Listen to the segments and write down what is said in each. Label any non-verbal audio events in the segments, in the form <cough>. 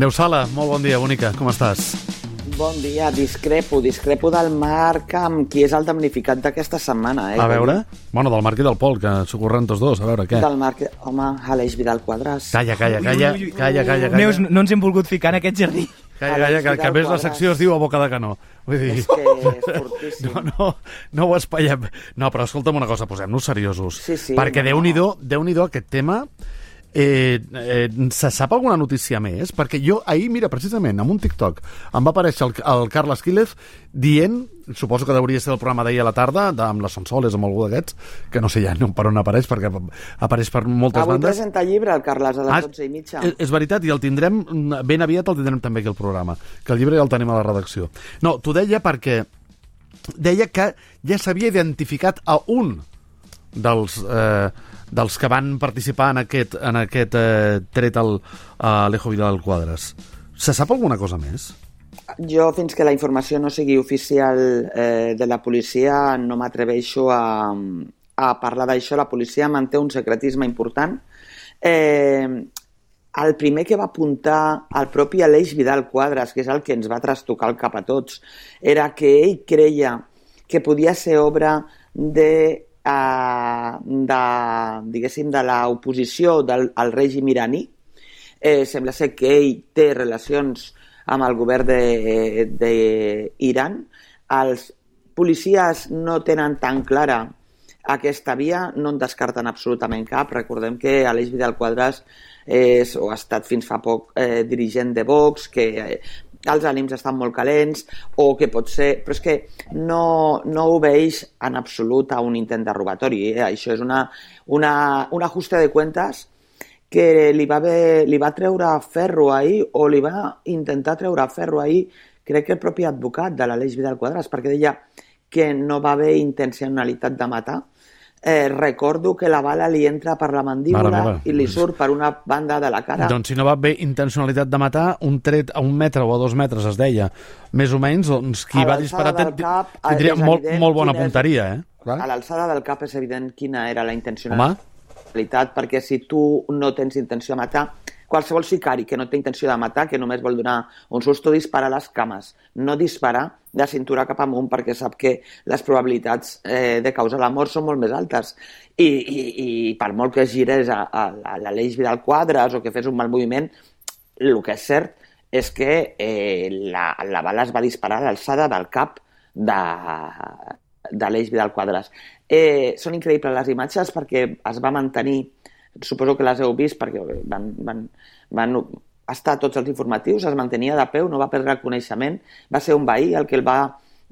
Neus Sala, molt bon dia, bonica, com estàs? Bon dia, discrepo, discrepo del Marc amb qui és el damnificat d'aquesta setmana. Eh? A veure? Bueno, del Marc i del Pol, que s'ho corren tots dos, a veure, què? Del Marc, home, Aleix Vidal Quadras. Calla, calla, calla, calla, calla, calla. Neus, no ens hem volgut ficar en aquest jardí. Calla, calla, que, que a més la secció es diu a boca de canó. Vull dir... És que és <laughs> fortíssim. No, no, no ho espaiem. No, però escolta'm una cosa, posem-nos seriosos. Sí, sí, Perquè no. Déu-n'hi-do, déu nhi déu aquest tema... Eh, eh, se sap alguna notícia més? Perquè jo ahir, mira, precisament, amb un TikTok em va aparèixer el, el Carles Quílez dient, suposo que hauria ser el programa d'ahir a la tarda, de, amb les Sonsoles, amb algú d'aquests, que no sé ja no, per on apareix, perquè apareix per moltes Avui bandes. presenta llibre el Carles a Ah, les 12 i mitja. és, és veritat, i el tindrem, ben aviat el tindrem també aquí al programa, que el llibre ja el tenim a la redacció. No, t'ho deia perquè deia que ja s'havia identificat a un dels, eh, dels que van participar en aquest, en aquest eh, tret al a Alejo Vidal Quadras. Se sap alguna cosa més? Jo, fins que la informació no sigui oficial eh, de la policia, no m'atreveixo a, a parlar d'això. La policia manté un secretisme important. Eh, el primer que va apuntar al propi Aleix Vidal Quadras, que és el que ens va trastocar el cap a tots, era que ell creia que podia ser obra de, uh, de diguéssim, de l'oposició del al règim iraní. Eh, sembla ser que ell té relacions amb el govern d'Iran. Els policies no tenen tan clara aquesta via, no en descarten absolutament cap. Recordem que Aleix Vidal Quadras és, o ha estat fins fa poc eh, dirigent de Vox, que eh, els ànims estan molt calents, o que pot ser... Però és que no, no obeix en absolut a un intent de robatori. Eh? Això és una, una, un ajuste de cuentas que li va, haver, li va treure ferro ahir, o li va intentar treure ferro ahir, crec que el propi advocat de l'Aleix Vidal Quadras, perquè deia que no va haver intencionalitat de matar. Eh, recordo que la bala li entra per la mandíbula i li surt per una banda de la cara. Doncs si no va haver intencionalitat de matar, un tret a un metre o a dos metres es deia, més o menys, doncs qui A va disparar ten- cap, tindria és molt, molt bona punteria, eh? Clar. A l'alçada del cap és evident quina era la Home, intencionalitat, perquè si tu no tens intenció de matar, qualsevol sicari que no té intenció de matar, que només vol donar un susto, dispara les cames, no dispara de cintura cap amunt perquè sap que les probabilitats eh, de causar la mort són molt més altes. I, i, i per molt que gires a, a, a l'Aleix Vidal Quadres o que fes un mal moviment, el que és cert és que eh, la, la bala es va disparar a l'alçada del cap de, de l'Eix Vidal Quadres. Eh, són increïbles les imatges perquè es va mantenir, suposo que les heu vist perquè van, van, van estar tots els informatius, es mantenia de peu, no va perdre el coneixement, va ser un veí el que el va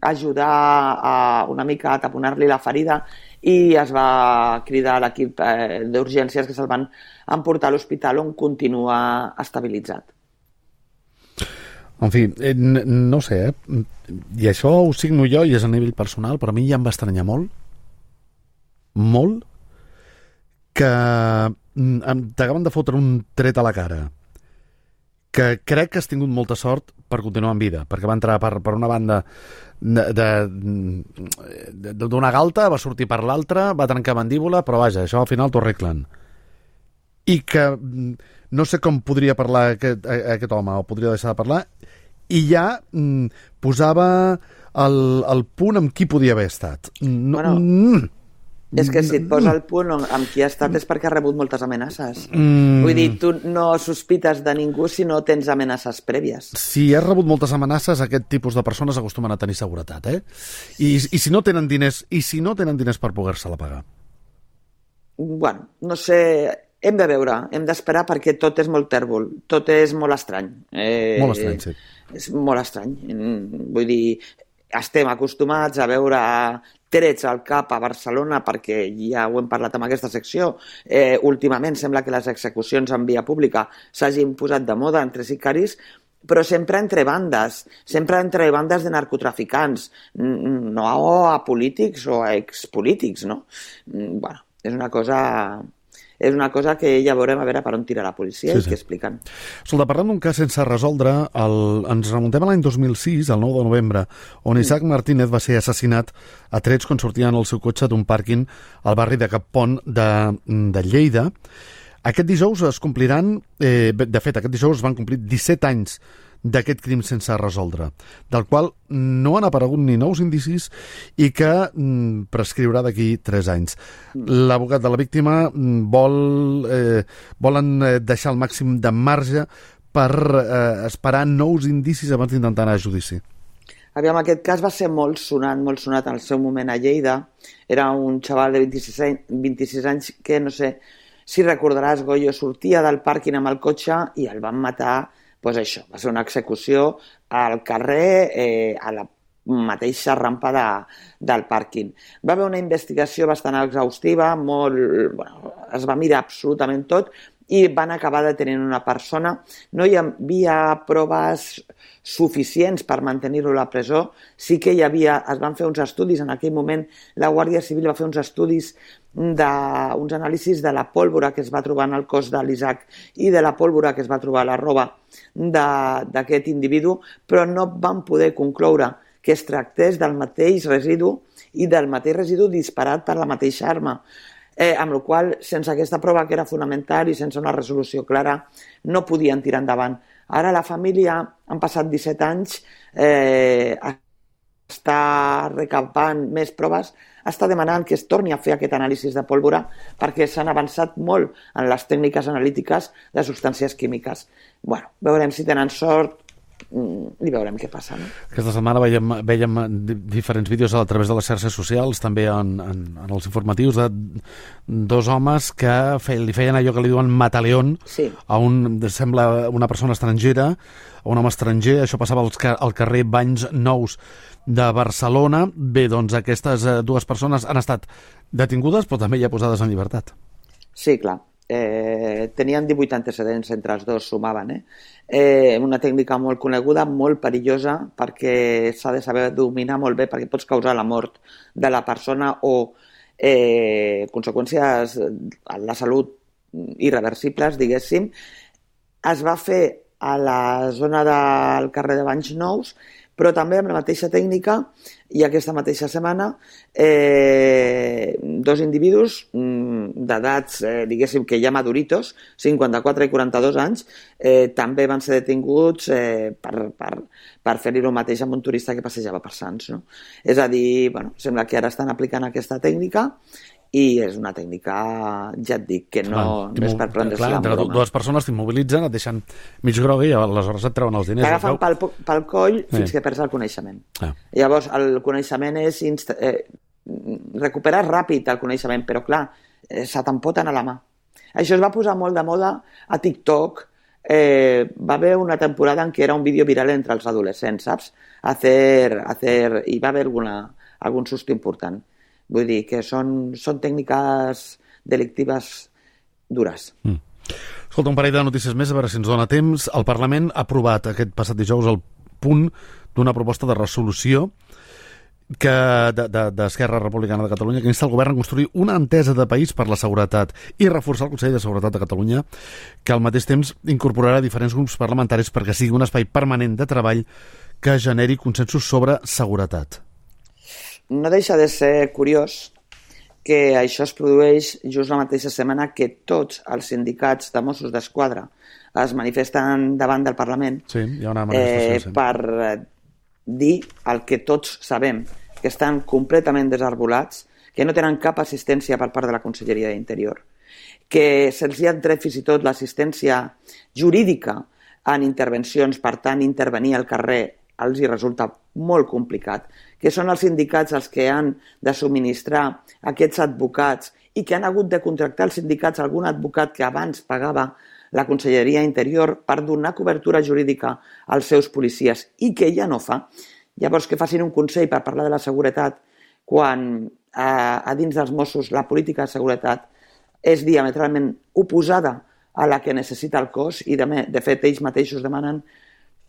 ajudar a una mica a taponar-li la ferida i es va cridar l'equip eh, d'urgències que se'l van emportar a l'hospital on continua estabilitzat. En fi, eh, no sé, eh? I això ho signo jo i és a nivell personal, però a mi ja em va estranyar molt, molt, que mm, t'acaben de fotre un tret a la cara que crec que has tingut molta sort per continuar en vida, perquè va entrar per, per una banda de- de- de- d'una galta, va sortir per l'altra, va trencar mandíbula, però vaja, això al final t'ho arreglen. I que mm, no sé com podria parlar aquest, aquest home, o podria deixar de parlar, i ja mm, posava el, el punt amb qui podia haver estat. No, Bueno, mm, És que si et posa el punt amb qui ha estat és perquè ha rebut moltes amenaces. mm, Vull dir, tu no sospites de ningú si no tens amenaces prèvies. si has rebut moltes amenaces, aquest tipus de persones acostumen a tenir seguretat, eh? I, i si no tenen diners, i si no tenen diners per poder-se-la pagar. Bueno, no sé... Hem de veure, hem d'esperar perquè tot és molt tèrbol, tot és molt estrany. Eh, Molt estrany, sí. És molt estrany. Mm, Vull dir, estem acostumats a veure trets al cap a Barcelona perquè ja ho hem parlat amb aquesta secció. Eh, últimament sembla que les execucions en via pública s'hagin posat de moda entre sicaris, però sempre entre bandes, sempre entre bandes de narcotraficants, no a polítics o a expolítics, no? Mm, Bueno, és una cosa és una cosa que ja veurem a veure per on tira la policia Sí, i sí. què expliquen. Escolta, parlant d'un cas sense resoldre, el, ens remuntem a l'any 2006, el 9 de novembre, on Isaac Martínez va ser assassinat a trets quan sortia en el seu cotxe d'un pàrquing al barri de Cap Pont de, de Lleida. Aquest dijous es compliran, eh, de fet, aquest dijous es van complir 17 anys d'aquest crim sense resoldre, del qual no han aparegut ni nous indicis i que mm, prescriurà d'aquí 3 anys. L'abogat de la víctima mm, vol, eh, volen eh, deixar el màxim de marge per eh, esperar nous indicis abans d'intentar anar a judici. Aviam, aquest cas va ser molt sonat, molt sonat en el seu moment a Lleida. Era un xaval de 26 anys, 26 anys que, no sé, si recordaràs, Goyo sortia del pàrquing amb el cotxe i el van matar pues això, va ser una execució al carrer, eh, a la mateixa rampa de, del pàrquing. Va haver una investigació bastant exhaustiva, molt, bueno, es va mirar absolutament tot i van acabar detenint una persona. No hi havia proves suficients per mantenir-lo a la presó. Sí que hi havia, es van fer uns estudis, en aquell moment la Guàrdia Civil va fer uns estudis d'uns anàlisis de la pólvora que es va trobar en el cos de l'Isaac i de la pólvora que es va trobar a la roba d'aquest individu, però no van poder concloure que es tractés del mateix residu i del mateix residu disparat per la mateixa arma. Eh, amb la qual sense aquesta prova que era fonamental i sense una resolució clara, no podien tirar endavant. Ara la família, han passat 17 anys, eh, està recapant més proves, està demanant que es torni a fer aquest anàlisi de pólvora perquè s'han avançat molt en les tècniques analítiques de substàncies químiques. bueno, veurem si tenen sort i veurem què passa. No? Aquesta setmana veiem, veiem diferents vídeos a través de les xarxes socials, també en, en, en els informatius, de dos homes que fe, li feien allò que li diuen mataleón sí. a un, sembla una persona estrangera, a un home estranger, això passava als, al carrer Banys Nous de Barcelona. Bé, doncs aquestes eh, dues persones han estat detingudes, però també ja posades en llibertat. Sí, clar. Eh, tenien 18 antecedents entre els dos, sumaven. Eh? Eh, una tècnica molt coneguda, molt perillosa, perquè s'ha de saber dominar molt bé, perquè pots causar la mort de la persona o eh, conseqüències a la salut irreversibles, diguéssim. Es va fer a la zona del carrer de Banys Nous però també amb la mateixa tècnica i aquesta mateixa setmana eh, dos individus mm, d'edats, eh, diguéssim que ja maduritos, 54 i 42 anys, eh, també van ser detinguts eh, per, per, per fer-hi el mateix amb un turista que passejava per Sants. No? És a dir, bueno, sembla que ara estan aplicant aquesta tècnica i és una tècnica, ja et dic, que no, clar, no és per prendre-se la broma. Dues persones t'immobilitzen, et deixen mig grogui i aleshores et treuen els diners. T'agafen pel, pel coll fins sí. que perds el coneixement. Ah. Llavors, el coneixement és... Insta eh, recuperar ràpid el coneixement, però clar, eh, se t'empoten a la mà. Això es va posar molt de moda a TikTok, eh, va haver una temporada en què era un vídeo viral entre els adolescents, saps? Hacer, hacer, i va haver alguna, algun susto important. Vull dir que són, són tècniques delictives dures. Mm. Escolta, un parell de notícies més, a veure si ens dona temps. El Parlament ha aprovat aquest passat dijous el punt d'una proposta de resolució que d'Esquerra de, de, Republicana de Catalunya que insta el govern a construir una entesa de país per la seguretat i reforçar el Consell de Seguretat de Catalunya que al mateix temps incorporarà diferents grups parlamentaris perquè sigui un espai permanent de treball que generi consensos sobre seguretat no deixa de ser curiós que això es produeix just la mateixa setmana que tots els sindicats de Mossos d'Esquadra es manifesten davant del Parlament sí, hi ha una eh, sí. per eh, dir el que tots sabem, que estan completament desarbolats, que no tenen cap assistència per part de la Conselleria d'Interior, que se'ls ha tret fins i tot l'assistència jurídica en intervencions, per tant, intervenir al carrer els hi resulta molt complicat, que són els sindicats els que han de subministrar aquests advocats i que han hagut de contractar els sindicats algun advocat que abans pagava la Conselleria Interior per donar cobertura jurídica als seus policies i que ja no fa. Llavors que facin un consell per parlar de la seguretat quan a, a dins dels Mossos la política de seguretat és diametralment oposada a la que necessita el cos i de, de fet ells mateixos demanen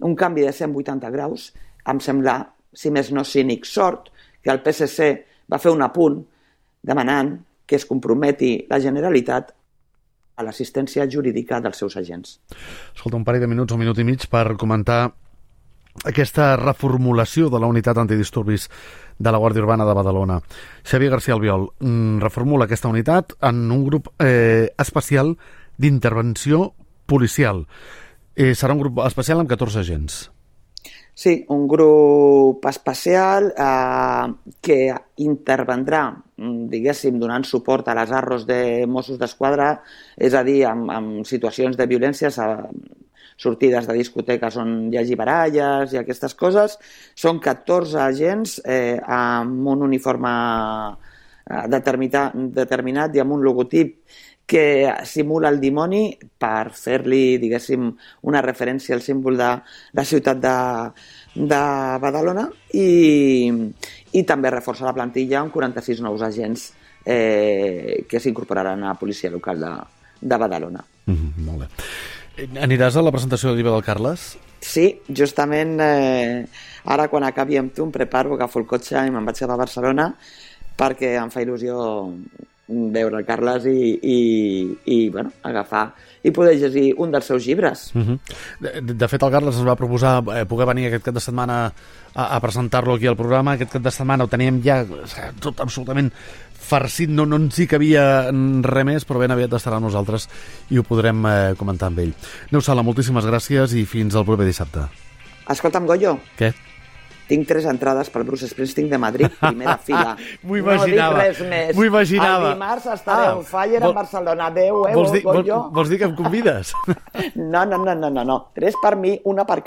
un canvi de 180 graus, em sembla, si més no cínic, sort que el PSC va fer un apunt demanant que es comprometi la Generalitat a l'assistència jurídica dels seus agents. Escolta, un parell de minuts, un minut i mig per comentar aquesta reformulació de la unitat antidisturbis de la Guàrdia Urbana de Badalona. Xavier García Albiol mm, reformula aquesta unitat en un grup eh, especial d'intervenció policial. Eh, serà un grup especial amb 14 agents. Sí, un grup especial eh, que intervendrà, mm, diguéssim, donant suport a les arros de Mossos d'Esquadra, és a dir, amb, amb situacions de violències, eh, sortides de discoteques on hi hagi baralles i aquestes coses. Són 14 agents eh, amb un uniforme eh, determinat, determinat i amb un logotip que simula el dimoni per fer-li, diguéssim, una referència al símbol de la ciutat de, de Badalona i, i també reforça la plantilla amb 46 nous agents eh, que s'incorporaran a la policia local de, de Badalona. Mm -hmm, molt bé. Aniràs a la presentació del llibre del Carles? Sí, justament eh, ara quan acabi amb tu em preparo, agafo el cotxe i me'n vaig cap a Barcelona perquè em fa il·lusió veure el Carles i, i, i bueno, agafar i poder llegir un dels seus llibres. Uh -huh. de, de fet, el Carles ens va proposar eh, poder venir aquest cap de setmana a, a presentar-lo aquí al programa. Aquest cap de setmana ho teníem ja tot absolutament farcit, no, no ens hi cabia res més, però ben aviat estarà amb nosaltres i ho podrem eh, comentar amb ell. Neus Sala, moltíssimes gràcies i fins al proper dissabte. Escolta'm, Goyo. Què? Tinc tres entrades pel Bruce Springsteen de Madrid, primera <laughs> fila. M'ho imaginava. No dic res més. M'ho imaginava. El dimarts estaré ah, on fire vol, a Barcelona. Adéu, eh? Vols dir, vol, vols dir que em convides? <laughs> No, no, no, no, no, no. Tres per mi, una per